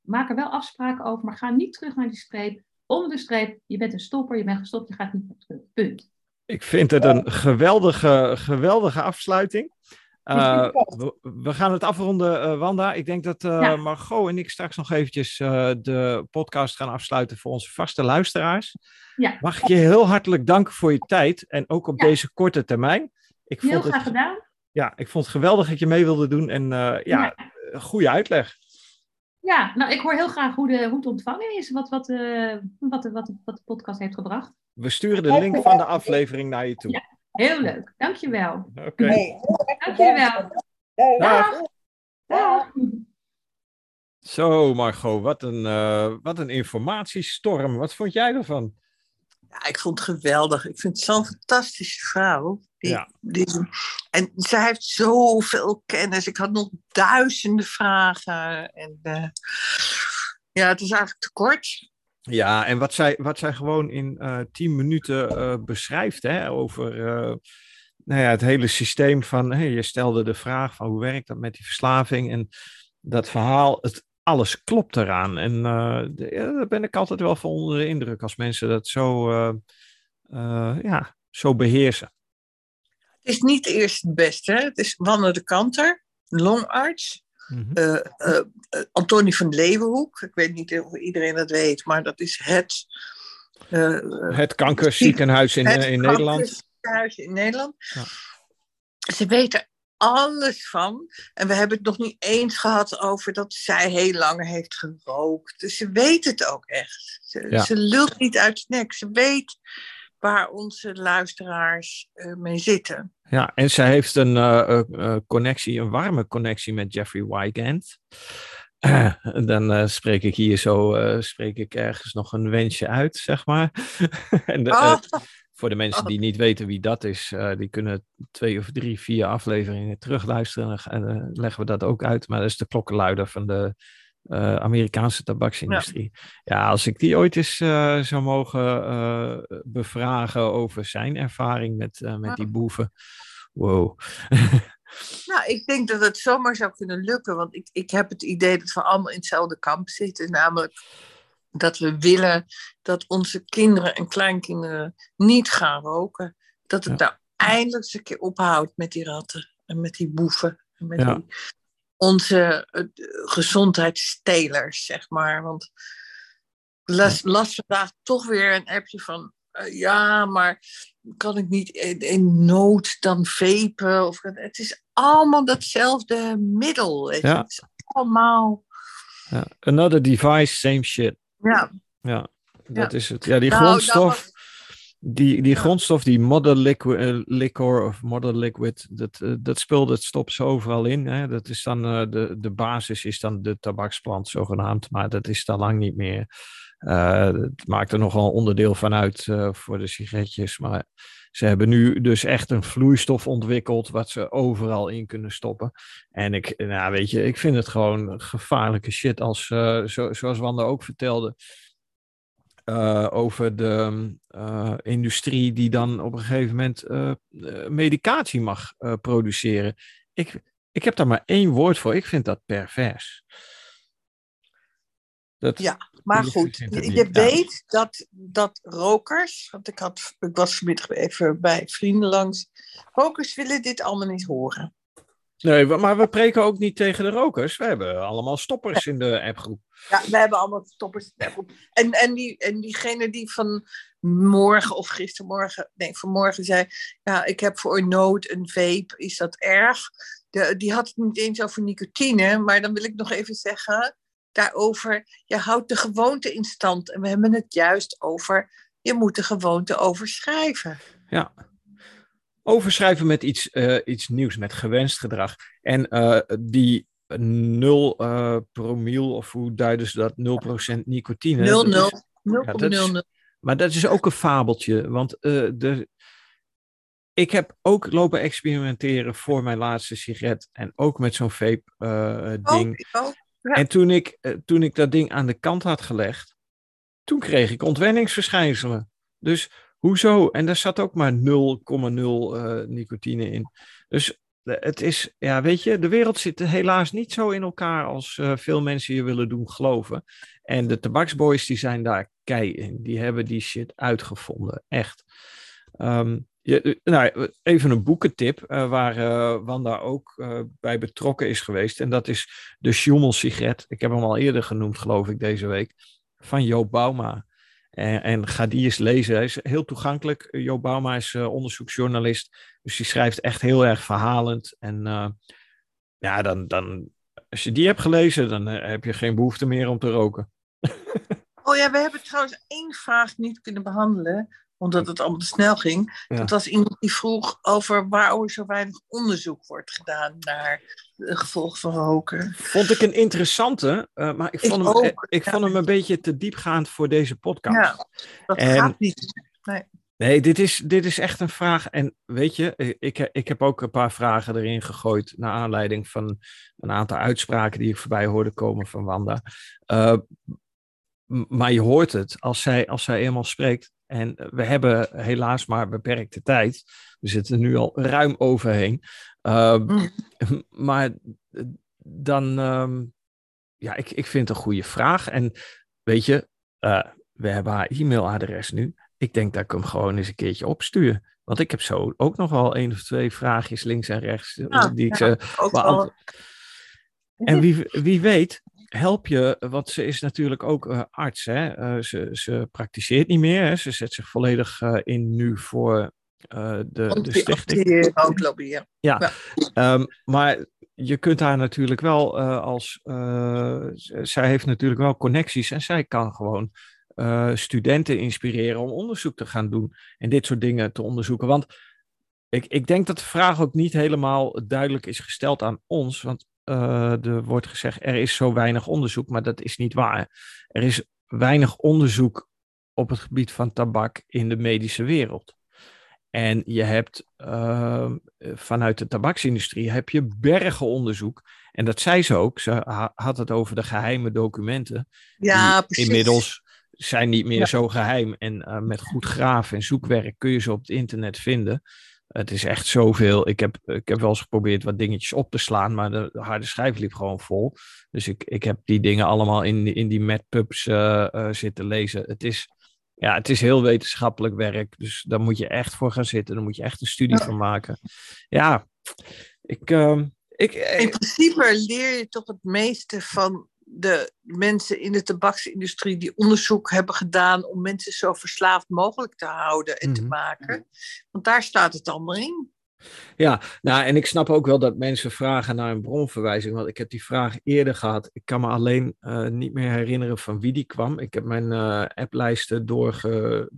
Maak er wel afspraken over, maar ga niet terug naar die streep. Onder de streep, je bent een stopper, je bent gestopt, je gaat niet meer terug. Punt. Ik vind het een geweldige, geweldige afsluiting. Uh, we, gaan het afronden, uh, Wanda. Ik denk dat uh, Margot en ik straks nog eventjes de podcast gaan afsluiten voor onze vaste luisteraars. Ja. Mag ik je heel hartelijk danken voor je tijd en ook op deze korte termijn. Ik heel vond graag het, gedaan. Ja, ik vond het geweldig dat je mee wilde doen en ja, ja, goede uitleg. Ja, nou ik hoor heel graag hoe, de, hoe het ontvangen is, wat, wat, wat, wat, wat de podcast heeft gebracht. We sturen de link van de aflevering naar je toe. Ja, heel leuk. Dankjewel. Oké. Okay. Nee, Dankjewel. Dag. Dag. Zo, Margot, wat een, uh, wat een informatiestorm. Wat vond jij ervan? Ja, ik vond het geweldig. Ik vind het zo'n fantastische vrouw. Die, ja. die, en zij heeft zoveel kennis. Ik had nog duizenden vragen. En uh, ja, het is eigenlijk te kort. Ja, en wat zij, wat zij gewoon in uh, tien minuten uh, beschrijft hè, over nou ja, het hele systeem van, hey, je stelde de vraag van hoe werkt dat met die verslaving en dat verhaal, het, alles klopt eraan. En de, ja, daar ben ik altijd wel van onder de indruk als mensen dat zo, ja, zo beheersen. Het is niet eerst het beste, het is Wanne de Kanter, longarts. Mm Antonie van Leeuwenhoek, ik weet niet of iedereen dat weet, maar dat is het... het kankerziekenhuis in, het in Nederland. ziekenhuis in Nederland. Ja. Ze weten alles van. En we hebben het nog niet eens gehad over dat zij heel lang heeft gerookt. Dus ze weet het ook echt. Ze, ze lult niet uit het nek. Ze weet waar onze luisteraars uh, mee zitten. Ja, en zij heeft een uh, connectie, een warme connectie met Jeffrey Wygant. dan spreek ik hier zo, spreek ik ergens nog een wensje uit, zeg maar. en de, oh. voor de mensen die niet weten wie dat is, die kunnen twee of drie, vier afleveringen terugluisteren. En dan leggen we dat ook uit. Maar dat is de klokkenluider van de uh, Amerikaanse tabaksindustrie. Ja. als ik die ooit eens uh, zou mogen uh, bevragen over zijn ervaring met, met die boeven. Wow. nou, ik denk dat het zomaar zou kunnen lukken, want ik, ik heb het idee dat we allemaal in hetzelfde kamp zitten, namelijk dat we willen dat onze kinderen en kleinkinderen niet gaan roken. Dat het nou eindelijk eens een keer ophoudt met die ratten en met die boeven en met ja. die onze uh, gezondheidsstelers, zeg maar. Want las, las vandaag toch weer een appje van, uh, ja, maar kan ik niet in, nood dan vapen? Of, het is allemaal datzelfde middel. Ja. Het is allemaal... Ja. Another device, same shit. Ja. Ja, dat is het. Ja, die nou, grondstof... Die, die grondstof, die modder liquid, uh, liquor of modder liquid, dat, uh, dat spul dat stopt ze overal in. Hè? Dat is dan, uh, de, de basis is dan de tabaksplant zogenaamd, maar dat is dan lang niet meer. het maakt er nogal onderdeel van uit voor de sigaretjes, maar ze hebben nu dus echt een vloeistof ontwikkeld wat ze overal in kunnen stoppen. En ik, nou weet je, ik vind het gewoon gevaarlijke shit als, zo, zoals Wanda ook vertelde. Uh, over de uh, industrie die dan op een gegeven moment uh, medicatie mag produceren. Ik, ik heb daar maar één woord voor. Ik vind dat pervers. Dat, ja, maar goed. Je, je weet dat, dat rokers, want ik, had, ik was vanmiddag even bij vrienden langs, rokers willen dit allemaal niet horen. Nee, maar we preken ook niet tegen de rokers. We hebben allemaal stoppers in de appgroep. Ja, we hebben allemaal stoppers in de appgroep. En, en, die, en diegene die van morgen of gistermorgen, nee, vanmorgen zei: Ja, ik heb voor nood een vape, is dat erg? De, die had het niet eens over nicotine, maar dan wil ik nog even zeggen daarover: je houdt de gewoonte in stand. En we hebben het juist over: je moet de gewoonte overschrijven. Ja, overschrijven met iets, uh, iets nieuws, met gewenst gedrag. En uh, die 0 uh, eh, promiel, of hoe duiden ze dat? 0% nicotine. 0, 0. 0, ja, dat is, maar dat is ook een fabeltje, want de, ik heb ook lopen experimenteren voor mijn laatste sigaret en ook met zo'n vape-ding. Oh, oh, ja. En toen ik, toen ik dat ding aan de kant had gelegd, toen kreeg ik ontwenningsverschijnselen. Dus Hoezo? En daar zat ook maar 0,0 uh, nicotine in. Dus het is, ja, weet je, de wereld zit helaas niet zo in elkaar als uh, veel mensen je willen doen geloven. En de tabaksboys, die zijn daar kei in. Die hebben die shit uitgevonden. Echt. Um, je, nou, even een boekentip waar Wanda ook bij betrokken is geweest. En dat is de Schumel sigaret. Ik heb hem al eerder genoemd, geloof ik, deze week. Van Joop Bauma. En, en, ga die eens lezen. Hij is heel toegankelijk. Jo Bauma is uh, onderzoeksjournalist. Dus die schrijft echt heel erg verhalend. En uh, ja, dan, dan, als je die hebt gelezen, dan heb je geen behoefte meer om te roken. oh ja, we hebben trouwens één vraag niet kunnen behandelen omdat het allemaal te snel ging. Dat was iemand die vroeg over waarom zo weinig onderzoek wordt gedaan naar de gevolgen van roken. Vond ik een interessante, uh, maar ik vond, hem, ik vond hem een beetje te diepgaand voor deze podcast. Ja, dat en, gaat niet. Nee. Nee, dit is, dit is echt een vraag. En weet je, ik, ik heb ook een paar vragen erin gegooid. naar aanleiding van een aantal uitspraken die ik voorbij hoorde komen van Wanda. Uh, maar je hoort het als zij, als zij eenmaal spreekt. En we hebben helaas maar beperkte tijd. We zitten nu al ruim overheen. Uh, Maar dan, um, ja, ik, ik vind het een goede vraag. En weet je, uh, we hebben haar e-mailadres nu. Ik denk dat ik hem gewoon eens een keertje opstuur. Want ik heb zo ook nog wel één of twee vraagjes links en rechts. Ja, die ik ja, ze. En wie, wie weet, help je, want ze is natuurlijk ook uh, arts. Hè? Uh, ze, ze praktiseert niet meer. Hè? Ze zet zich volledig uh, in nu voor de, de stichting. Hooglobby, ja. ja. ja. Um, maar je kunt haar natuurlijk wel als. zij heeft natuurlijk wel connecties en zij kan gewoon studenten inspireren om onderzoek te gaan doen en dit soort dingen te onderzoeken. Want ik, ik denk dat de vraag ook niet helemaal duidelijk is gesteld aan ons. Want uh, er wordt gezegd, er is zo weinig onderzoek, maar dat is niet waar. Er is weinig onderzoek op het gebied van tabak in de medische wereld. En je hebt uh, vanuit de tabaksindustrie heb je bergen onderzoek. En dat zei ze ook. Ze had het over de geheime documenten. Ja, precies. Inmiddels zijn niet meer zo geheim. En uh, met goed graven en zoekwerk kun je ze op het internet vinden. Het is echt zoveel. Ik heb, ik heb wel eens geprobeerd wat dingetjes op te slaan, maar de, harde schijf liep gewoon vol. Dus ik, ik heb die dingen allemaal in, in die MedPubs uh, uh, zitten lezen. Het is, ja, het is heel wetenschappelijk werk. Dus daar moet je echt voor gaan zitten. Daar moet je echt een studie van maken. Ja, ik, uh, ik, in principe leer je toch het meeste van de mensen in de tabaksindustrie die onderzoek hebben gedaan om mensen zo verslaafd mogelijk te houden en te mhm. maken. Want daar staat het allemaal in. Ja, nou en ik snap ook wel dat mensen vragen naar een bronverwijzing, want ik heb die vraag eerder gehad. Ik kan me alleen uh, niet meer herinneren van wie die kwam. Ik heb mijn uh, applijsten doorge,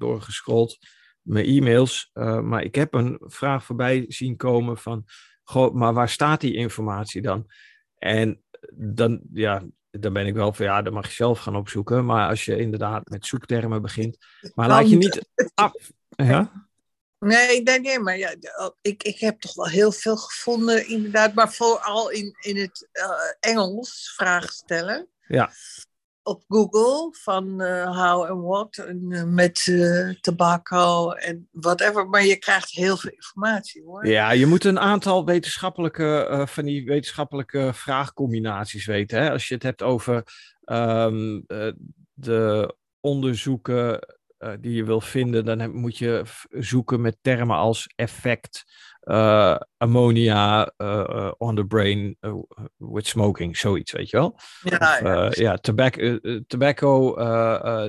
mijn e-mails, uh, maar ik heb een vraag voorbij zien komen van, goh, maar waar staat die informatie dan? En dan, ja, dan ben ik wel van ja, dan mag je zelf gaan opzoeken. Maar als je inderdaad met zoektermen begint. Maar laat je niet af. Ja? Nee, nee, nee, maar ja, ik, ik heb toch wel heel veel gevonden, inderdaad. Maar vooral in, in het uh, Engels vragen stellen. Ja op Google van uh, how and what en, uh, met uh, tobacco en whatever. Maar je krijgt heel veel informatie hoor. Ja, je moet een aantal wetenschappelijke van die wetenschappelijke vraagcombinaties weten. Hè? Als je het hebt over um, de onderzoeken die je wil vinden, dan heb, moet je zoeken met termen als effect, ammonia on the brain with smoking, zoiets, weet je wel? Ja, ja. ja tobacco, tobacco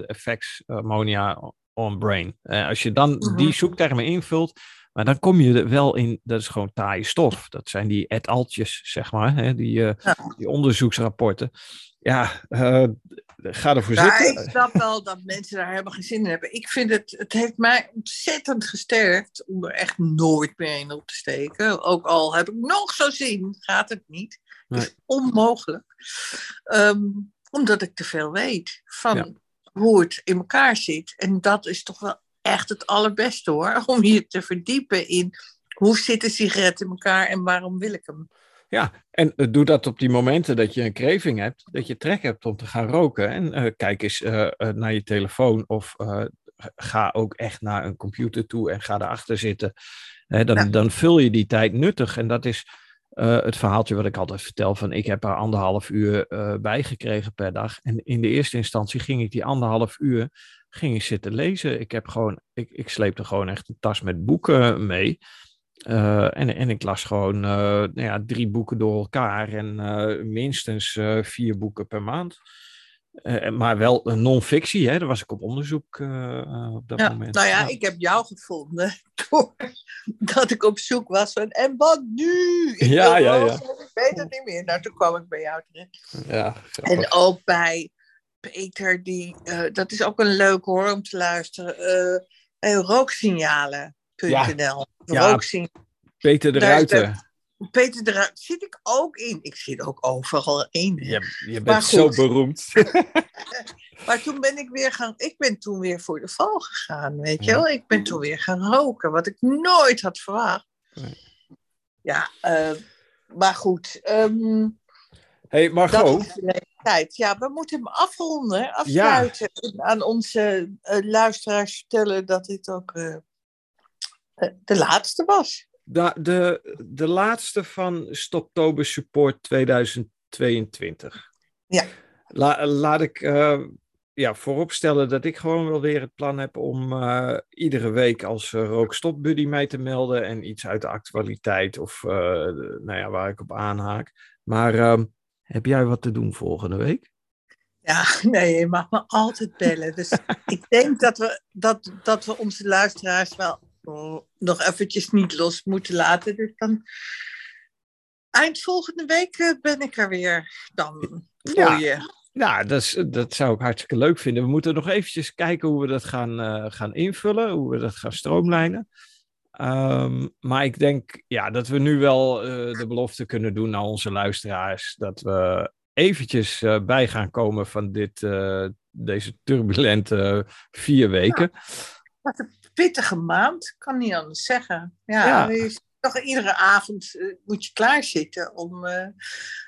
effects ammonia on brain. als je dan die mhm. zoektermen invult, maar dan kom je er wel in, dat is gewoon taaie stof. Dat zijn die et altjes, zeg maar, hè, die, die onderzoeksrapporten. Ja, ga ervoor ja, zitten. Ik snap wel dat mensen daar helemaal geen zin in hebben. Ik vind het, het heeft mij ontzettend gesterkt om er echt nooit meer in op te steken. Ook al heb ik nog zo zin, gaat het niet. Het is onmogelijk. Ehm, omdat ik te veel weet van hoe het in elkaar zit. En dat is toch wel echt het allerbeste hoor. Om je te verdiepen in hoe zit een sigaret in elkaar en waarom wil ik hem. Ja, en uh, doe dat op die momenten dat je een kreving hebt, dat je trek hebt om te gaan roken. En uh, kijk eens uh, naar je telefoon of ga ook echt naar een computer toe en ga erachter zitten. dan, dan vul je die tijd nuttig. En dat is het verhaaltje wat ik altijd vertel van ik heb er anderhalf uur bijgekregen per dag. En in de eerste instantie ging ik die anderhalf uur ging ik zitten lezen. Ik heb gewoon, ik, ik sleepte gewoon echt een tas met boeken mee. Uh, en, en ik las gewoon uh, nou ja, drie boeken door elkaar en uh, minstens vier boeken per maand. maar wel non-fictie, hè? daar was ik op onderzoek op dat ja, moment. Nou ja, ik heb jou gevonden dat ik op zoek was van en wat nu? Ik ja, ja, ja. Ik weet het niet meer. Nou, toen kwam ik bij jou terecht. Ja, en ook bij Peter, die, dat is ook een leuk hoor om te luisteren. rooksignalen. Ja. Ja, Peter de Ruiter. Peter de Ruiter zit ik ook in. Ik zit ook overal in. Je, je bent zo beroemd. maar toen ben ik weer gaan. Ik ben toen weer voor de val gegaan, weet je wel. Ik ben toen weer gaan roken, wat ik nooit had verwacht. Ja, uh, maar goed. Um, hey, Margot. Tijd. Ja, we moeten hem afronden, afsluiten. Ja. Aan onze uh, luisteraars vertellen dat dit ook uh, eh, de laatste was. De, de, de laatste van Stoptober Support 2022. Ja. La, laat ik uh, ja, vooropstellen dat ik gewoon wel weer het plan heb om uh, iedere week als uh, rookstopbuddy mij te melden en iets uit de actualiteit of nou ja, waar ik op aanhaak. Maar ehm, heb jij wat te doen volgende week? Ja, nee, je mag me altijd bellen. Dus ik denk dat we, dat, dat we onze luisteraars wel nog eventjes niet los moeten laten. Dus dan eind volgende week eh, ben ik er weer dan voor ja. je. Ja, dat, is, dat zou ik hartstikke leuk vinden. We moeten nog eventjes kijken hoe we dat gaan, uh, gaan invullen, hoe we dat gaan stroomlijnen. Um, maar ik denk ja, dat we nu wel uh, de belofte kunnen doen aan onze luisteraars. Dat we eventjes uh, bij gaan komen van dit, deze turbulente vier weken. Ja pittige maand, kan niet anders zeggen. Ja, ja. toch iedere avond uh, moet je klaarzitten om uh,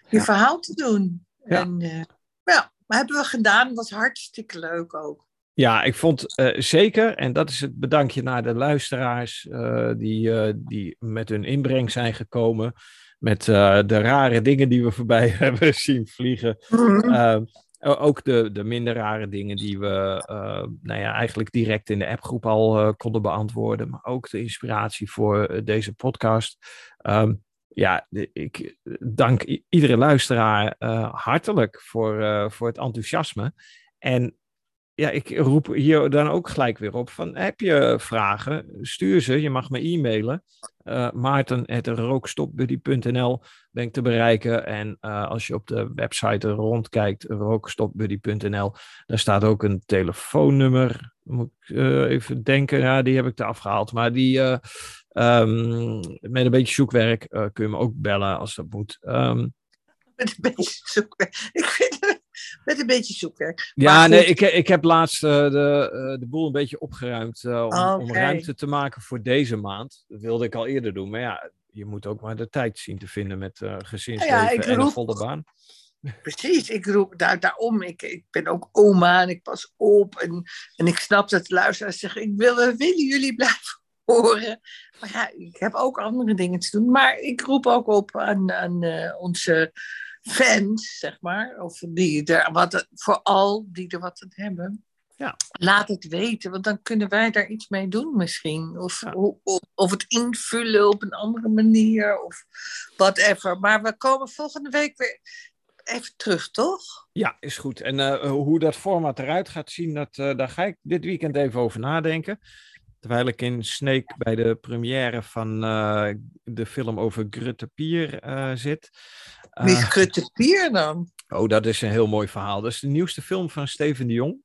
je verhaal te doen. Ja. En uh, ja, maar hebben we gedaan, was hartstikke leuk ook. Ja, ik vond zeker, en dat is het bedankje naar de luisteraars die, die met hun inbreng zijn gekomen met de rare dingen die we voorbij hebben zien vliegen. Mm -hmm. Ook de, de minder rare dingen die we uh, nou ja, eigenlijk direct in de appgroep al uh, konden beantwoorden. Maar ook de inspiratie voor deze podcast. Um, ja, ik dank iedere luisteraar hartelijk voor, voor het enthousiasme. En ja, ik roep hier dan ook gelijk weer op van heb je vragen, stuur ze. Je mag me e-mailen. Uh, Maarten.rookstopbuddy.nl ben ik te bereiken. En uh, als je op de website rondkijkt, rookstopbuddy.nl, daar staat ook een telefoonnummer. Moet ik uh, even denken, ja, die heb ik er afgehaald. Maar die, um, met een beetje zoekwerk kun je me ook bellen als dat moet. Um, met een beetje zoekwerk. Met een beetje zoekwerk. Ja, nee, ik, ik heb laatst uh, de, uh, de boel een beetje opgeruimd uh, om, okay. om, ruimte te maken voor deze maand. Dat wilde ik al eerder doen, maar ja, je moet ook maar de tijd zien te vinden met gezinsleven ja, en roep, een volle baan. Precies, ik roep daar, daarom. Ik, ik ben ook oma en ik pas op. En, en ik snap dat de luisteraars zeggen, ik wil, willen jullie blijven horen. Maar ja, ik heb ook andere dingen te doen. Maar ik roep ook op aan, aan onze fans, zeg maar, of die er wat, vooral die er wat aan hebben. Ja. Laat het weten, want dan kunnen wij daar iets mee doen misschien. Of, of, of, het invullen op een andere manier of whatever. Maar we komen volgende week weer even terug, toch? Ja, is goed. En uh, hoe dat format eruit gaat zien, dat, uh, daar ga ik dit weekend even over nadenken. Terwijl ik in Snake bij de première van uh, de film over Grutte Pier zit. Wie is Grutte Pier dan? Oh, dat is een heel mooi verhaal. Dat is de nieuwste film van Steven de Jong.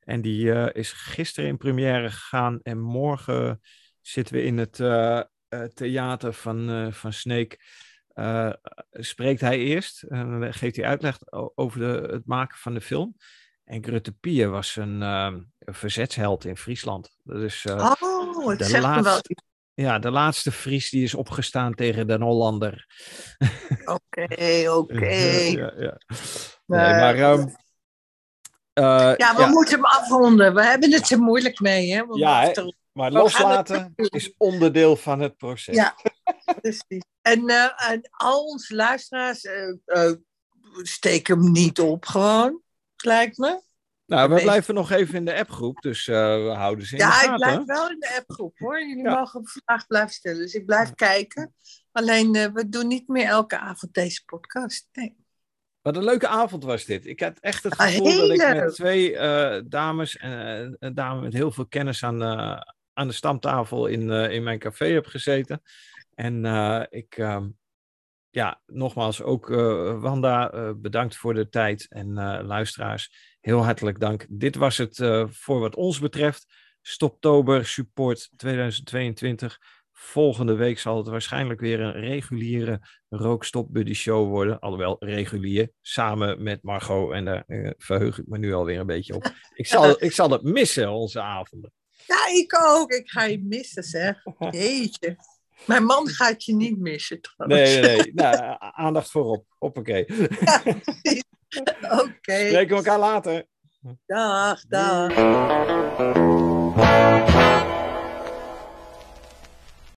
en die is gisteren in première gegaan. En morgen zitten we in het theater van, van Snake. Uh, spreekt hij eerst en geeft hij uitleg over de, het maken van de film. En Grutte Pier was een, uh, verzetsheld in Friesland. Dat is uh, oh, het de laatste, Ja, de laatste Fries die is opgestaan tegen de Hollander. Oké, oké. ja, ja. Nee, maar... Um, ja, we ja. moeten hem afronden. We hebben het er moeilijk mee, hè? We ja, maar loslaten is onderdeel van het proces. Ja, precies. En, uh, en al onze luisteraars uh, uh, steken hem niet op gewoon, lijkt me. Nou, we blijven nog even in de appgroep, dus we houden ze in ja, de gaten. Ja, ik blijf wel in de appgroep hoor. Jullie ja. mogen vragen blijven stellen, dus ik blijf kijken. Alleen, we doen niet meer elke avond deze podcast. Nee. Wat een leuke avond was dit. Ik had echt het gevoel dat ik met twee dames, en een dame met heel veel kennis aan, aan de stamtafel in, in mijn café heb gezeten. En ik, uh, ja, nogmaals ook Wanda, bedankt voor de tijd en luisteraars, heel hartelijk dank. Dit was het voor wat ons betreft. Stoptober Support 2022. Volgende week zal het waarschijnlijk weer een reguliere Rookstop Buddy Show worden. Alhoewel regulier, samen met Margot. En daar verheug ik me nu alweer een beetje op. Ik zal, ik zal het missen, onze avonden. Ja, ik ook. Ik ga je missen, zeg. Jeetje. Mijn man gaat je niet missen trouwens. Nee, nee, nee. Nou, aandacht voorop. Hoppakee. Ja, Oké. Okay. Spreken we elkaar later. Dag, dag.